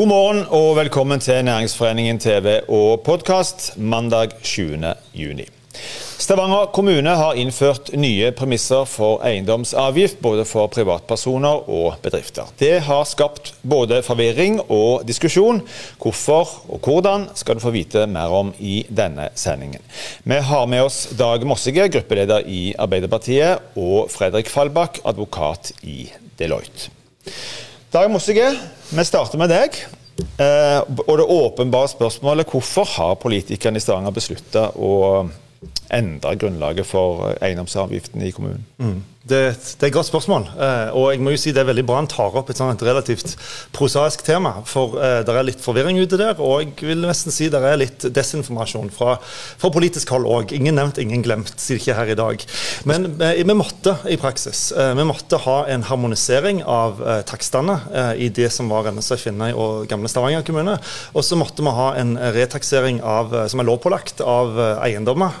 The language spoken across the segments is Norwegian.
God morgen og velkommen til Næringsforeningen TV og podkast mandag 20. juni. Stavanger kommune har innført nye premisser for eiendomsavgift både for privatpersoner og bedrifter. Det har skapt både forvirring og diskusjon. Hvorfor og hvordan skal du få vite mer om i denne sendingen. Vi har med oss Dag Mossige, gruppeleder i Arbeiderpartiet, og Fredrik Fallbakk, advokat i Deloitte. Dag Mossige, vi starter med deg. Eh, og det åpenbare spørsmålet hvorfor har politikerne i Stavanger beslutta å endre grunnlaget for eiendomsavgiften i kommunen? Mm. Det, det, er et godt spørsmål. Eh, og jeg må jo si det er veldig bra han tar opp et sånt relativt prosaisk tema. For eh, det er litt forvirring ute der, og jeg vil nesten si det er litt desinformasjon fra, fra politisk hold òg. Ingen nevnt, ingen glemt, sier ikke her i dag. Men eh, vi måtte i praksis eh, vi måtte ha en harmonisering av eh, takstene eh, i det som var Rennesøy, Finnøy og gamle Stavanger kommune. Og så måtte vi ha en retaksering av, som er lovpålagt av eiendommer.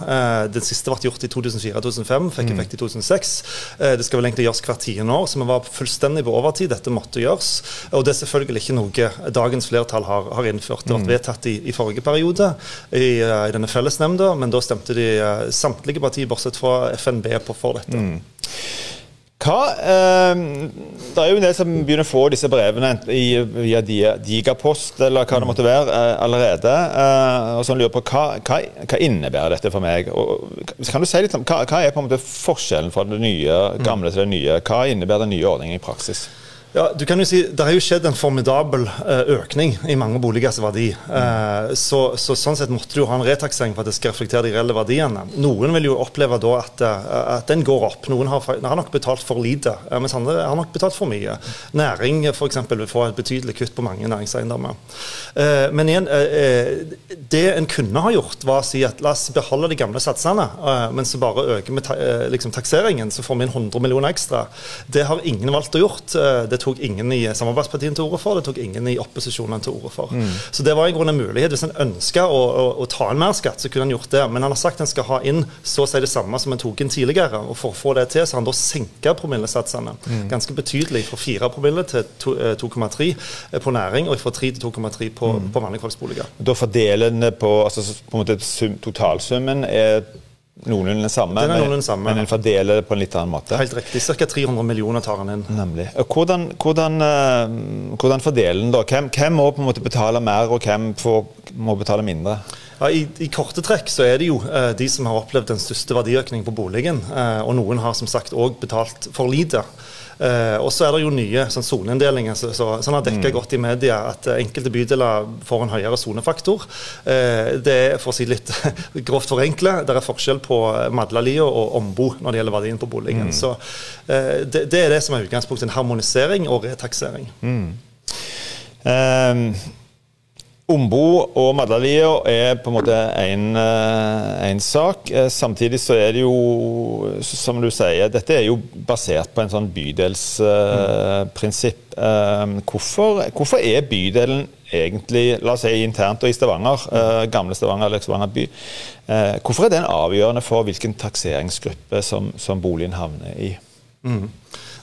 Det siste ble gjort i 2004-2005, fikk effekt i 2006. Eh, det skal vel egentlig gjøres hvert tiende år, så vi var fullstendig på overtid. Dette måtte gjøres. Og det er selvfølgelig ikke noe dagens flertall har, har innført. Det ble mm. vedtatt i, i, forrige periode i, eh, i denne fellesnemnda, men da stemte de eh, samtlige partier, bortsett fra FNB, på for dette. Mm. Hva, eh, det er jo en del som begynner å få disse brevene i, via Digapost eller hva det måtte være, eh, allerede. Eh, og som lurer på hva, hva, hva, innebærer dette for meg? Og, kan du si litt om, hva, hva, er på en måte forskjellen fra det nye, gamle til det nye? Hva innebærer den nye ordningen i praksis? Ja, du kan jo si, Det har jo skjedd en formidabel uh, økning i mange boligers verdi. Uh, så, så, Sånn sett måtte du ha en retaksering for at det skal reflektere de reelle verdiene. Noen vil jo oppleve da at, uh, at den går opp. Noen har, har nok betalt for lite, mens andre har nok betalt for mye. Næring f.eks. vil få et betydelig kutt på mange næringseiendommer. men igjen, det en kunne ha gjort, var å si at la oss beholde de gamle satsene, men så bare øker med liksom, takseringen, så får vi inn 100 millioner ekstra. Det har ingen valgt å gjort. det tok ingen i samarbeidspartiene til orde for, det tok ingen i opposisjonen til orde for. Mm. Så det var i grunnen en mulighet. Hvis en ønska å, å, å, ta inn mer skatt, så kunne en gjort det. Men han har sagt en skal ha inn så å si det samme som en tok inn tidligere. Og for å få det til, så har han da senka promillesatsene mm. ganske betydelig. Fra 4 promille til 2,3 eh, på næring, og fra 3 til 2,3 på, mm. på vanlige. Da fordeler en på, altså, på en måte totalsummen er noenlunde samme, noenlunde samme. men en fordeler det på en litt annen måte? Helt riktig. Ca. 300 millioner tar han inn. Nemlig. Hvordan, hvordan, uh, hvordan fordeler han da? Hvem, hvem, må på en måte betale mer, og hvem får, må betale mindre? Ja, i, i, korte trekk så er det jo eh, de som har opplevd den største verdiøkningen på boligen. Eh, og noen har som sagt òg betalt for lite. Eh, og så er det jo nye sånn soneinndelinger så, så, sånn har dekka mm. godt i media at enkelte bydeler får en høyere sonefaktor. Uh, det er for å si litt grovt forenkle, det er forskjell på Madlalia og Ombo når det gjelder verdien på boligen. Mm. Så det, det, er det som er utgangspunktet. En harmonisering og retaksering. Mm. Um Ombo og Madlalia er på en måte én eh, sak. Eh, samtidig så er det jo, som du sier, dette er jo basert på en sånn bydelsprinsipp. Mm. Hvorfor, hvorfor, er bydelen egentlig, la oss si internt og i Stavanger, gamle Stavanger eller Stavanger by, hvorfor er den avgjørende for hvilken takseringsgruppe som, som boligen havner i? Mm.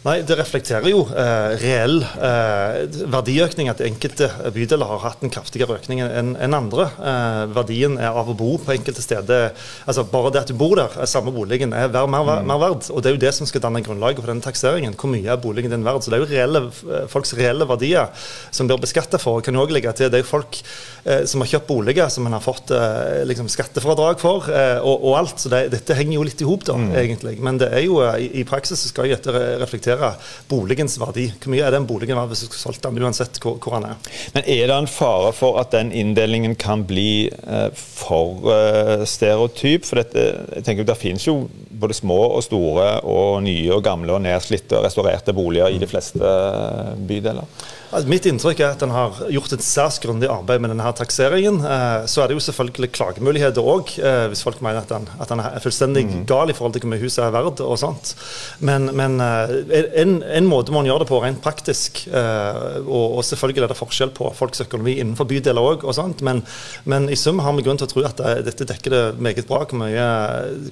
Nei, Det reflekterer jo eh, reell eh, verdiøkning. At enkelte bydeler har hatt en kraftigere økning enn en andre. Eh, verdien er av å bo på enkelte steder altså Bare det at du bor der, samme boligen, er mer, mer, mm. mer verd. Og Det er jo det som skal danne grunnlaget for denne takseringen. Hvor mye er boligen din verd? Så Det er jo reelle, eh, folks reelle verdier som blir beskatta for. Kan jo også legge til, Det er jo folk eh, som har kjøpt boliger som en har fått eh, liksom skattefradrag for, og, og, alt. Så det, dette henger jo litt i hop, da, mm. egentlig. Men det er jo, i, i praksis skal jo dette reflektere boligens verdi. Hvor mye er den boligen verdt hvis du skulle solgt den, uansett hvor, hvor den er. Men er det en fare for at den inndelingen kan bli eh, for eh, stereotyp? For dette, jeg tenker Det finnes jo både små og store og nye og gamle og nedslitte og restaurerte boliger i de fleste eh, bydeler. Altså, mitt inntrykk er at en har gjort et særs grundig arbeid med denne takseringen. Eh, så er det jo selvfølgelig klagemuligheter òg, eh, hvis folk mener at den, at den, er fullstendig mm. gal i forhold til hvor mye huset er verdt og sånt. Men, men eh, en, en, måte må en gjøre det på rent praktisk, og, og, selvfølgelig er det forskjell på folks økonomi innenfor bydeler òg, men, men, i sum har vi grunn til å tro at dette dekker det meget bra hvor mye,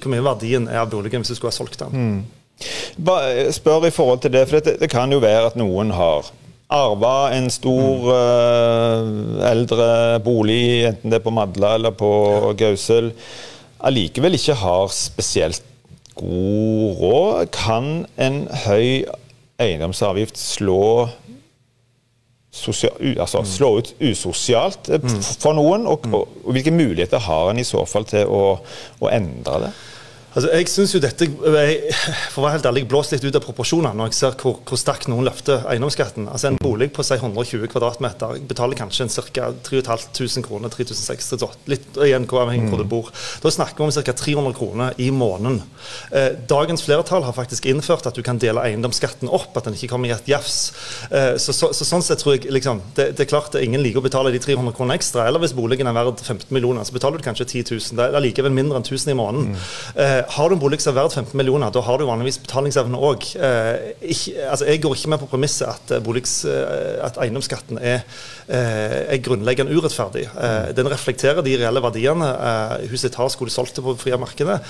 hvor mye verdien er av boligen hvis du skulle ha solgt den. Mm. Bare spør i forhold til det, for det, det kan jo være at noen har arva en stor uh, eldre bolig, enten det er på Madla eller på Gausel, allikevel ikke har spesielt god råd, kan en høy eiendomsavgift slå, sosial, altså, mm. slå ut usosialt eh, mm. for noen? Og, og, og, hvilke muligheter har en i så fall til å, å endre det? Altså, jeg synes jo dette jeg, for å være helt ærlig, blåser litt ut av proporsjoner når jeg ser hvor, hvor sterkt noen løfter eiendomsskatten. Altså En bolig på si 120 kvadratmeter betaler kanskje en ca. 3500 kroner, 3600, litt igjen hvor avhengig hvor du bor. Da snakker vi om ca. 300 kroner i måneden. Eh, dagens flertall har faktisk innført at du kan dele eiendomsskatten opp, at den ikke kommer i et jafs. Eh, så, så, så, sånn sett tror jeg liksom, det, det, er klart at ingen liker å betale de 300 kronene ekstra. Eller hvis boligen er verdt 15 millioner, så betaler du kanskje 10 000. Det er likevel mindre enn 1000 i måneden. Mm. Eh, har du en bolig som er verdt 15 millioner, da har du vanligvis betalingsevne òg. Eh, altså, jeg går ikke med på premisset at, eh, boligs, eh, at eiendomsskatten er, eh, er, grunnleggende urettferdig. Den reflekterer de reelle verdiene eh, huset har skulle solgt det på frie markedet.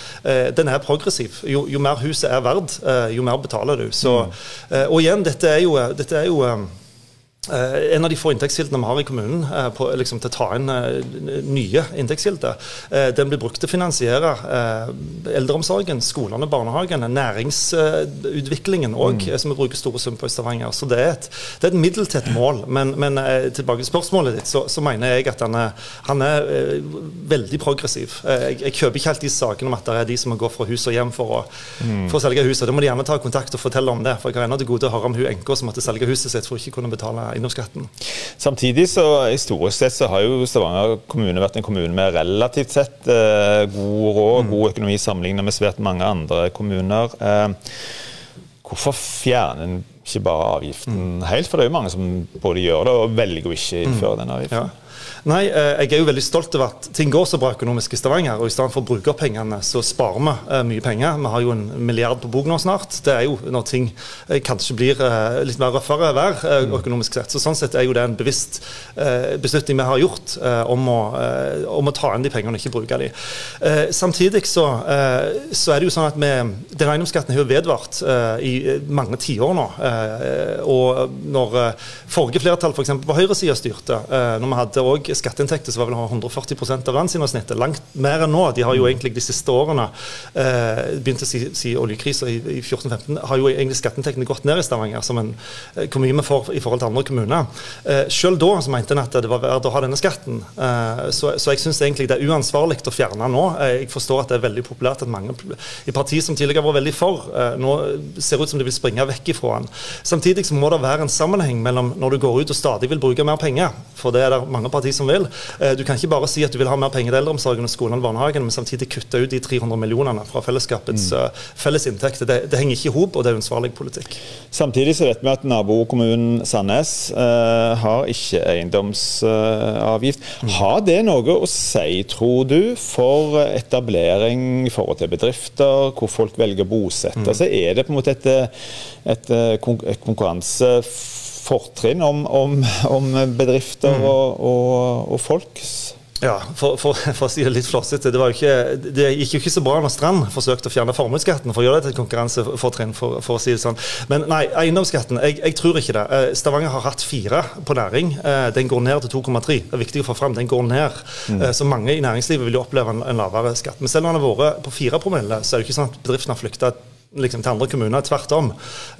den er progressiv. Jo, jo, mer huset er verdt, jo mer betaler du. Så, mm. og igjen, dette er jo, dette er jo en av de få inntektskildene vi har i kommunen uh, på, liksom, til å ta inn uh, nye inntektskilder, den blir brukt til å finansiere eldreomsorgen, skolene, barnehagene, næringsutviklingen òg, mm. som vi bruker store summer på i Stavanger. Så det er et, det er et middeltett mål. Men, men tilbake til spørsmålet ditt, så, så, mener jeg at han er, han er veldig progressiv. Jeg, jeg, kjøper ikke helt de sakene om at det er de som må gå fra hus og hjem for å, mm. for å selge huset. Da må de gjerne ta kontakt og fortelle om det. For jeg har ennå til gode å høre om hun enka som måtte selge huset sitt for ikke kunne betale eiendomsskatten. Samtidig så historisk sett så har jo Stavanger kommune vært en kommune med relativt sett eh, god råd, mm. god økonomi sammenlignet med svært mange andre kommuner. Eh, hvorfor fjerner en ikke bare avgiften mm. helt? For det er jo mange som både gjør det og velger å ikke innføre mm. den avgiften. Ja. Nei, eh, jeg er jo veldig stolt over at ting går så bra økonomisk i Stavanger. og I stedet for å bruke opp pengene, så sparer vi eh, mye penger. Vi har jo en milliard på bok nå snart. Det er jo når ting eh, kanskje blir litt mer røffere vær økonomisk sett. Så Sånn sett er jo det en bevisst beslutning vi har gjort om å, om å ta inn de pengene og ikke bruke de. Samtidig så, så er det jo sånn at vi, den eiendomsskatten har jo vedvart i mange tiår nå. Og når forrige flertall f.eks. For på høyresida styrte, når vi hadde skatteinntekter så var vel 140 av landsgjennomsnittet. Langt mer enn nå. De har jo mm. egentlig de siste årene, eh, begynte å si, si oljekrisa i, i 14-15, har jo egentlig skatteinntektene gått ned i Stavanger, som en, eh, hvor mye vi får i forhold til andre kommuner. Eh, selv da så mente en at det var verdt å ha denne skatten. Eh, så, så, jeg syns egentlig det er uansvarlig å fjerne nå. Eh, jeg forstår at det er veldig populært at mange i partier som tidligere var veldig for, eh, nå ser ut som de vil springe vekk ifra den. Samtidig så må det være en sammenheng mellom når du går ut og stadig vil bruke mer penger, for det er det mange partier som vil. Eh, du kan ikke bare si at du vil ha mer penger til eldreomsorgen og skolen og barnehagen, men samtidig kutte ut de 300 millionene fra fellesskapets mm. Eh, felles inntekter. Det, det, henger ikke i hop, og det er uansvarlig politikk. Samtidig så vet vi at nabokommunen Sandnes uh, har ikke eiendomsavgift. Mm. Har det noe å si, tror du, for etablering i forhold til bedrifter, hvor folk velger å bosette mm. seg? Er det på en måte et, et, et konkurranse fortrinn om, om, om bedrifter mm. og, og, og folk. Ja, for, for, for, å si det litt flåsete. Det, det, gikk jo ikke så bra når Strand forsøkte å fjerne formuesskatten for å gjøre det til et konkurransefortrinn. For, for, å si det sånn. Men nei, eiendomsskatten, jeg, jeg, tror ikke det. Eh, Stavanger har hatt fire på næring. Eh, den går ned til 2,3. Det er viktig å få fram. Den går ned. Mm. Eh, så mange i næringslivet vil jo oppleve en, en lavere skatt. Men selv om den har vært på fire promille, så er det ikke sånn at bedriften har flykta liksom, til andre kommuner. Tvert om.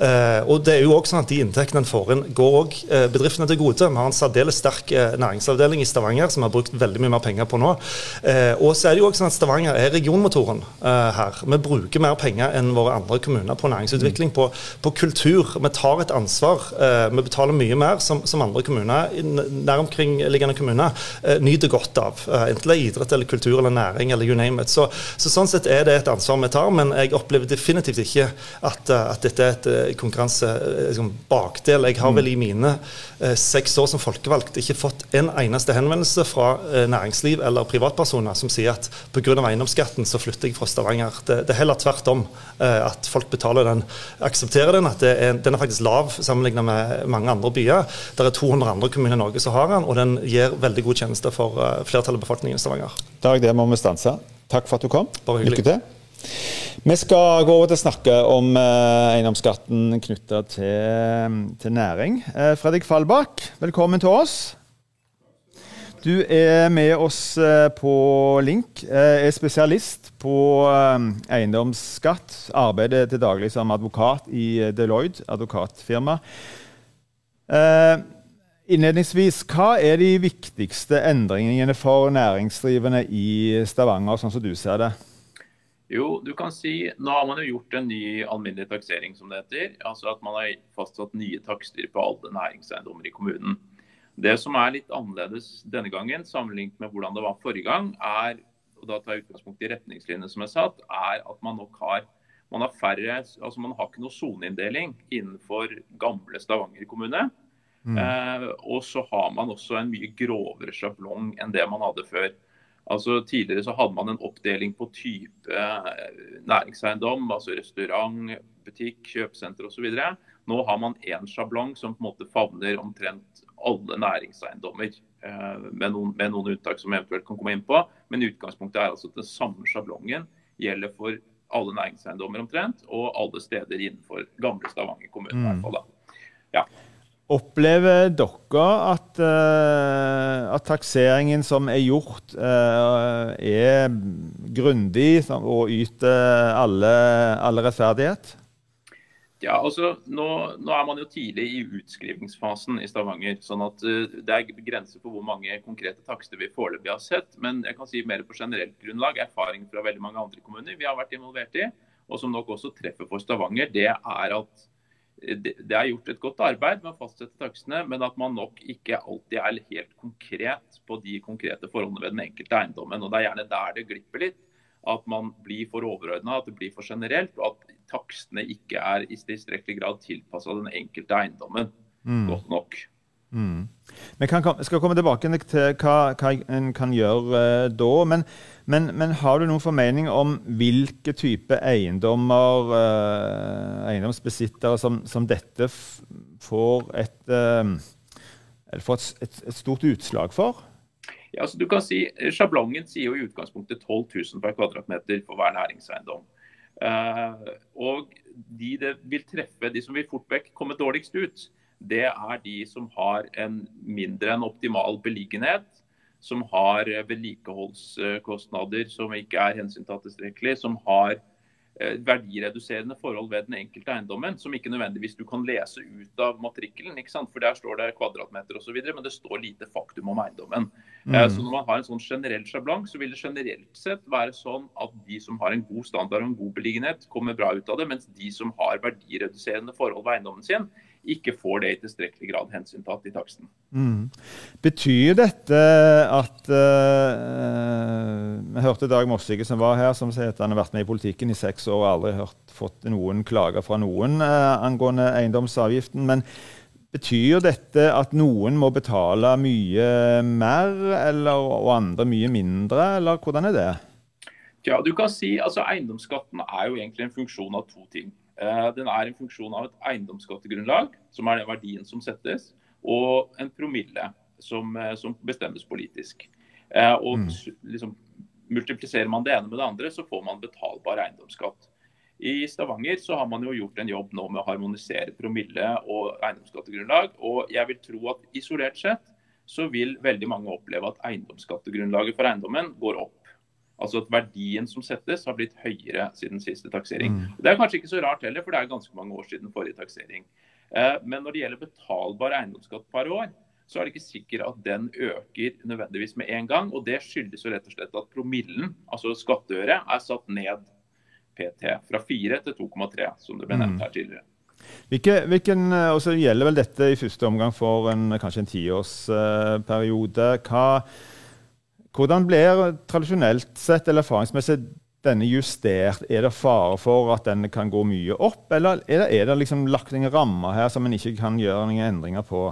Eh, og det er jo også sånn at De inntektene en får inn, går òg eh, bedriftene til gode. Vi har en særdeles sterk eh, næringsavdeling i Stavanger som vi har brukt veldig mye mer penger på nå. Eh, og så er det jo også sånn at Stavanger er regionmotoren eh, her. Vi bruker mer penger enn våre andre kommuner på næringsutvikling, mm. på, på, kultur. Vi tar et ansvar. Eh, vi betaler mye mer som, som andre kommuner, nær omkringliggende kommuner, nyter godt av. enten det er idrett eller kultur eller næring eller you name it. Så, så sånn sett er det et ansvar vi tar, men jeg opplever definitivt ikke ikke at, eh, at dette er et eh, konkurransebakdel. Eh, liksom, jeg har vel i mine seks år som folkevalgt ikke fått en eneste henvendelse fra næringsliv eller privatpersoner som sier at pga. eiendomsskatten så flytter jeg fra Stavanger. Det, det er heller tvert om at folk betaler den, aksepterer den. At er, den er faktisk lav sammenlignet med mange andre byer. Det er 200 andre kommuner i Norge som har den, og den gir veldig gode tjenester for flertallet av befolkningen i Stavanger. Dag, det må vi stanse. Takk for at du kom. Lykke til. Vi skal gå over til å snakke om eh, eiendomsskatten knytta til, til, næring. Eh, Fredrik Fallbakk, velkommen til oss. Du er med oss eh, på link. Er spesialist på eiendomsskatt. Arbeider til daglig som advokat i Deloitte, advokatfirma. Innledningsvis, hva er de viktigste endringene for næringsdrivende i Stavanger, sånn som du ser det? Jo, du kan si Nå har man jo gjort en ny alminnelig taksering, som det heter. Altså at man har fastsatt nye takster på alle næringseiendommer i kommunen. Det som er litt annerledes denne gangen, sammenlignet med hvordan det var forrige gang, er og da tar jeg utgangspunkt i retningslinjene som er satt, er at man nok har man har færre, altså man har ikke noe soneinndeling innenfor gamle Stavanger kommune. Mm. Eh, og så har man også en mye grovere sjablong enn det man hadde før. Altså Tidligere så hadde man en oppdeling på type eh, næringseiendom, altså restaurant, butikk, kjøpesenter osv. Nå har man én sjablong som på en måte favner omtrent alle næringseiendommer. Eh, med noen, med noen unntak som eventuelt kan komme inn på. Men utgangspunktet er altså at den samme sjablongen gjelder for alle næringseiendommer omtrent, og alle steder innenfor gamle Stavanger kommune. Mm. i hvert fall da. Ja. Opplever dere at, uh, at, takseringen som er gjort, uh, er grundig og yter alle, alle rettferdighet? Ja, altså nå, nå, er man jo tidlig i utskrivningsfasen i Stavanger. sånn at uh, Det er grenser for hvor mange konkrete takster vi foreløpig har sett. Men jeg kan si mer på generelt grunnlag, erfaring fra veldig mange andre kommuner vi har vært involvert i, og som nok også treffer for Stavanger, det er at det er gjort et godt arbeid med å fastsette takstene, men at man nok ikke alltid er helt konkret på de konkrete forholdene ved den enkelte eiendommen. og Det er gjerne der det glipper litt. At man blir for overordna, at det blir for generelt, og at takstene ikke er i tilstrekkelig grad tilpassa den enkelte eiendommen mm. godt nok. Mm. Vi skal komme tilbake til hva, hva en kan gjøre uh, da. Men, men, men, har du noen formening om hvilke type eiendommer, uh, eiendomsbesittere, som, som dette får et, uh, får et, et, et, stort utslag for? Ja, altså du kan si, Sjablongen sier jo i utgangspunktet 12 000 per kvadratmeter for hver næringseiendom. og de det vil treffe, de som vil fort vekk komme dårligst ut, det er de som har en mindre enn optimal beliggenhet, som har vedlikeholdskostnader som ikke er hensyntatt tilstrekkelig, som har eh, verdireduserende forhold ved den enkelte eiendommen, som ikke nødvendigvis du kan lese ut av matrikkelen. For der står det kvadratmeter osv., men det står lite faktum om eiendommen. Eh, mm. Så når man har en sånn generell sjablong, så vil det generelt sett være sånn at de som har en god standard og en god beliggenhet, kommer bra ut av det, mens de som har verdireduserende forhold ved eiendommen sin, ikke får det i tilstrekkelig grad hensyntatt i taksten. Mm. Betyr dette at uh, Vi hørte Dag Mossige som var her, som sier at han har vært med i politikken i seks år og aldri hørt, fått noen klager fra noen uh, angående eiendomsavgiften. men Betyr dette at noen må betale mye mer, eller, og andre mye mindre, eller hvordan er det? Ja, du kan si, altså Eiendomsskatten er jo egentlig en funksjon av to ting. Eh, den er en funksjon av et eiendomsskattegrunnlag, som er den verdien som settes, og en promille, som, eh, som bestemmes politisk. Eh, og mm. liksom, Multipliserer man det ene med det andre, så får man betalbar eiendomsskatt. I Stavanger så har man jo gjort en jobb nå med å harmonisere promille og eiendomsskattegrunnlag. Og jeg vil tro at isolert sett så vil veldig mange oppleve at eiendomsskattegrunnlaget for eiendommen går opp. Altså at verdien som settes har blitt høyere siden siste taksering. Mm. Det er kanskje ikke så rart heller, for det er ganske mange år siden forrige taksering. Eh, men når det gjelder betalbar eiendomsskatt per år, så er det ikke sikkert at den øker nødvendigvis med en gang. Og det skyldes jo rett og slett at promillen, altså skatteøret, er satt ned PT fra 4 til 2,3, som det ble nevnt mm. her tidligere. Hvilke, hvilken, eh, og så gjelder vel dette i første omgang for en, kanskje en tiårsperiode. Hva hvordan blir tradisjonelt sett eller erfaringsmessig denne justert? Er det fare for at den kan gå mye opp, eller er det, er det liksom lagt inn rammer her som en ikke kan gjøre noen endringer på?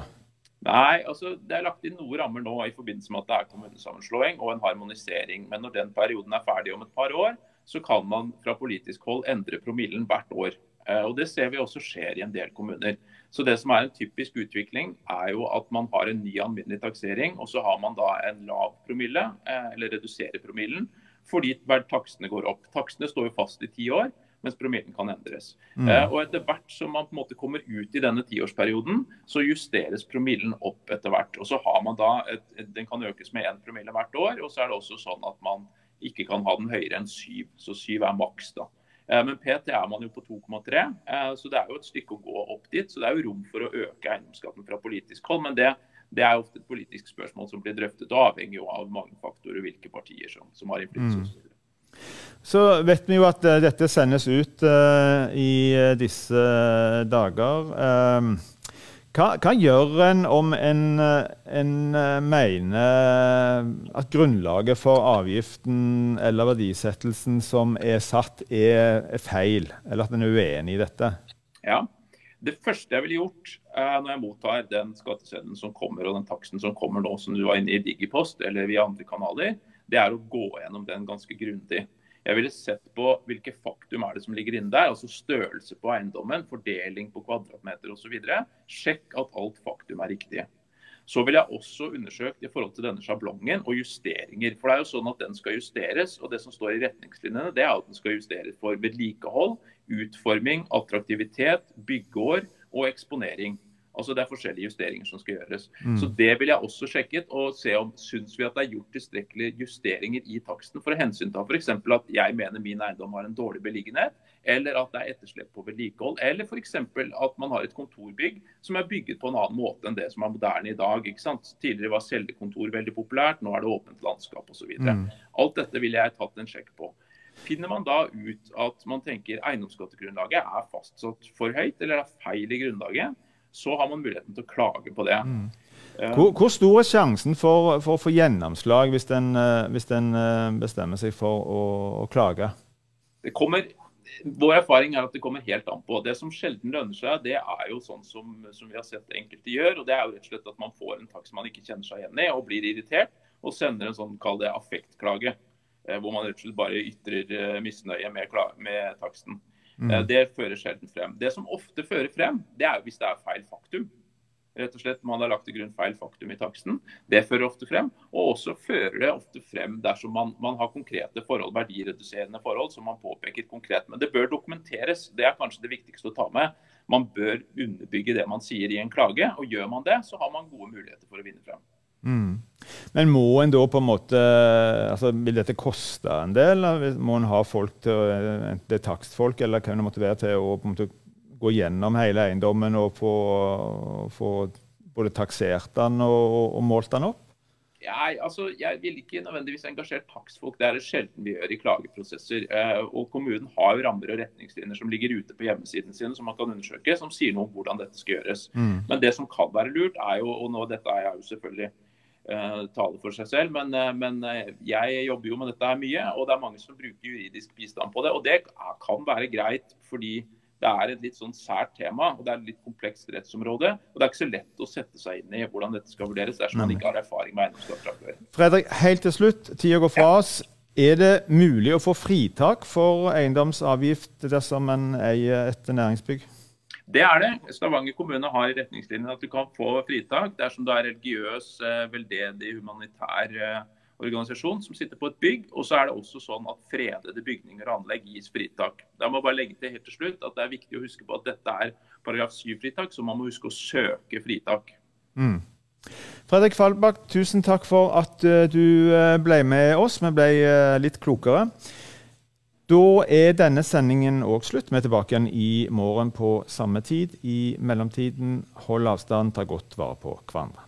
Nei, altså det er lagt inn noen rammer nå i forbindelse med at det er kommunesammenslåing og en harmonisering. Men når den perioden er ferdig om et par år, så kan man fra politisk hold endre promillen hvert år. Eh, og Det ser vi også skjer i en del kommuner. Så Det som er en typisk utvikling, er jo at man har en ny alminnelig taksering, og så har man da en lav promille, eh, eller reduserer promillen, fordi takstene går opp. Takstene står jo fast i ti år mens promillen kan endres. Mm. Eh, og Etter hvert som man på en måte kommer ut i denne tiårsperioden, så justeres promillen opp etter hvert. Og så har man da, et, et, Den kan økes med én promille hvert år, og så er det også sånn at man ikke kan ha den høyere enn syv. Så syv er maks. da. Eh, men PT er man jo på 2,3, eh, så det er jo et stykke å gå opp dit. Så det er jo rom for å øke eiendomsskatten fra politisk hold. men det det er ofte et politisk spørsmål som blir drøftet, og avhenger jo av mange faktorer, hvilke partier som, som har innflytelse. Mm. Så vet vi jo at uh, dette sendes ut uh, i uh, disse dager. Ehm, hva, hva, gjør en om en, en mener at grunnlaget for avgiften eller verdisettelsen som er satt, er, er feil, eller at en er uenig i dette? Ja, det første jeg ville gjort når jeg mottar den skatteseddelen som kommer og den taksten som kommer nå, som du var inne i Digipost eller via andre kanaler, det er å gå gjennom den ganske grundig. Jeg ville sett på hvilke faktum er det som ligger inne der. altså Størrelse på eiendommen, fordeling på kvadratmeter osv. Sjekk at alt faktum er riktig. Så vil jeg også undersøkt i forhold til denne sjablongen og justeringer. For det er jo sånn at den skal justeres, og det som står i retningslinjene, det er at den skal justeres for vedlikehold, utforming, attraktivitet, byggeår og eksponering. Altså Det er forskjellige justeringer som skal gjøres. Mm. Så Det vil jeg også sjekket og se om syns vi at det er gjort tilstrekkelige justeringer i taksten for å hensynta f.eks. at jeg mener min eiendom har en dårlig beliggenhet, eller at det er etterslep på vedlikehold, eller f.eks. at man har et kontorbygg som er bygget på en annen måte enn det som er moderne i dag. ikke sant? Tidligere var cellekontor veldig populært, nå er det åpent landskap osv. Mm. Alt dette ville jeg tatt en sjekk på. Finner man da ut at man tenker eiendomsskattegrunnlaget er fastsatt for høyt eller er feil i grunnlaget, så har man muligheten til å klage på det. Mm. Hvor, hvor, stor er sjansen for, for å få gjennomslag hvis en, eh, hvis en eh, bestemmer seg for å, å klage? Kommer, vår erfaring er at det kommer helt an på. Det som sjelden lønner seg, det er jo sånn som, som, vi har sett enkelte gjør. og Det er jo rett og slett at man får en takst man ikke kjenner seg igjen i, og blir irritert og sender en sånn, kall det affektklage. Eh, hvor man rett og slett bare ytrer misnøye med, med taksten. Mm. Eh, det fører sjelden frem. Det som ofte fører frem, det er hvis det er feil faktum. Rett og slett Man har lagt til grunn feil faktum i taksten. Det fører ofte frem. Og også fører det ofte frem dersom man, man har konkrete forhold, verdireduserende forhold som man påpeker konkret. Men det bør dokumenteres. Det er kanskje det viktigste å ta med. Man bør underbygge det man sier i en klage. og Gjør man det, så har man gode muligheter for å vinne frem. Mm. Men må en da på en måte altså Vil dette koste en del? Må en ha folk til enten det er takstfolk eller hvem det måtte være, til å på en måte gå gjennom hele eiendommen og få, få både taksert den og, og, målt den opp? Jeg, altså, jeg vil ikke nødvendigvis engasjere takstfolk. Det er det sjelden vi gjør i klageprosesser. Eh, og Kommunen har jo rammer og retningslinjer som ligger ute på hjemmesiden sin som man kan undersøke, som sier noe om hvordan dette skal gjøres. Mm. Men det som kan være lurt, er jo, og nå dette er jeg jo selvfølgelig uh, tale for seg selv. Men, uh, men uh, jeg jobber jo med dette her mye, og det er mange som bruker juridisk bistand på det. Og det kan være greit, fordi det er et litt sånn sært tema, og det er et litt komplekst rettsområde. Og det er ikke så lett å sette seg inn i hvordan dette skal vurderes dersom man ikke har erfaring med eiendomsskatt. Fredrik, helt til slutt, tida går fra oss. Er det mulig å få fritak for eiendomsavgift dersom en eier et næringsbygg? Det er det. Stavanger kommune har i retningslinjene at du kan få fritak dersom du er religiøs, eh, veldedig, humanitær eh, organisasjon som sitter på et bygg. Og så er det også sånn at fredede bygninger og anlegg gis fritak. Da må jeg bare legge til helt til slutt at det er viktig å huske på at dette er paragraf 7-fritak, så man må huske å søke fritak. Mm. Fredrik Fallbakk, tusen takk for at eh, du ble med oss. Vi ble litt klokere. Da er denne sendingen òg slutt. Vi er tilbake igjen i morgen på samme tid. I mellomtiden, hold avstand, ta godt vare på hverandre.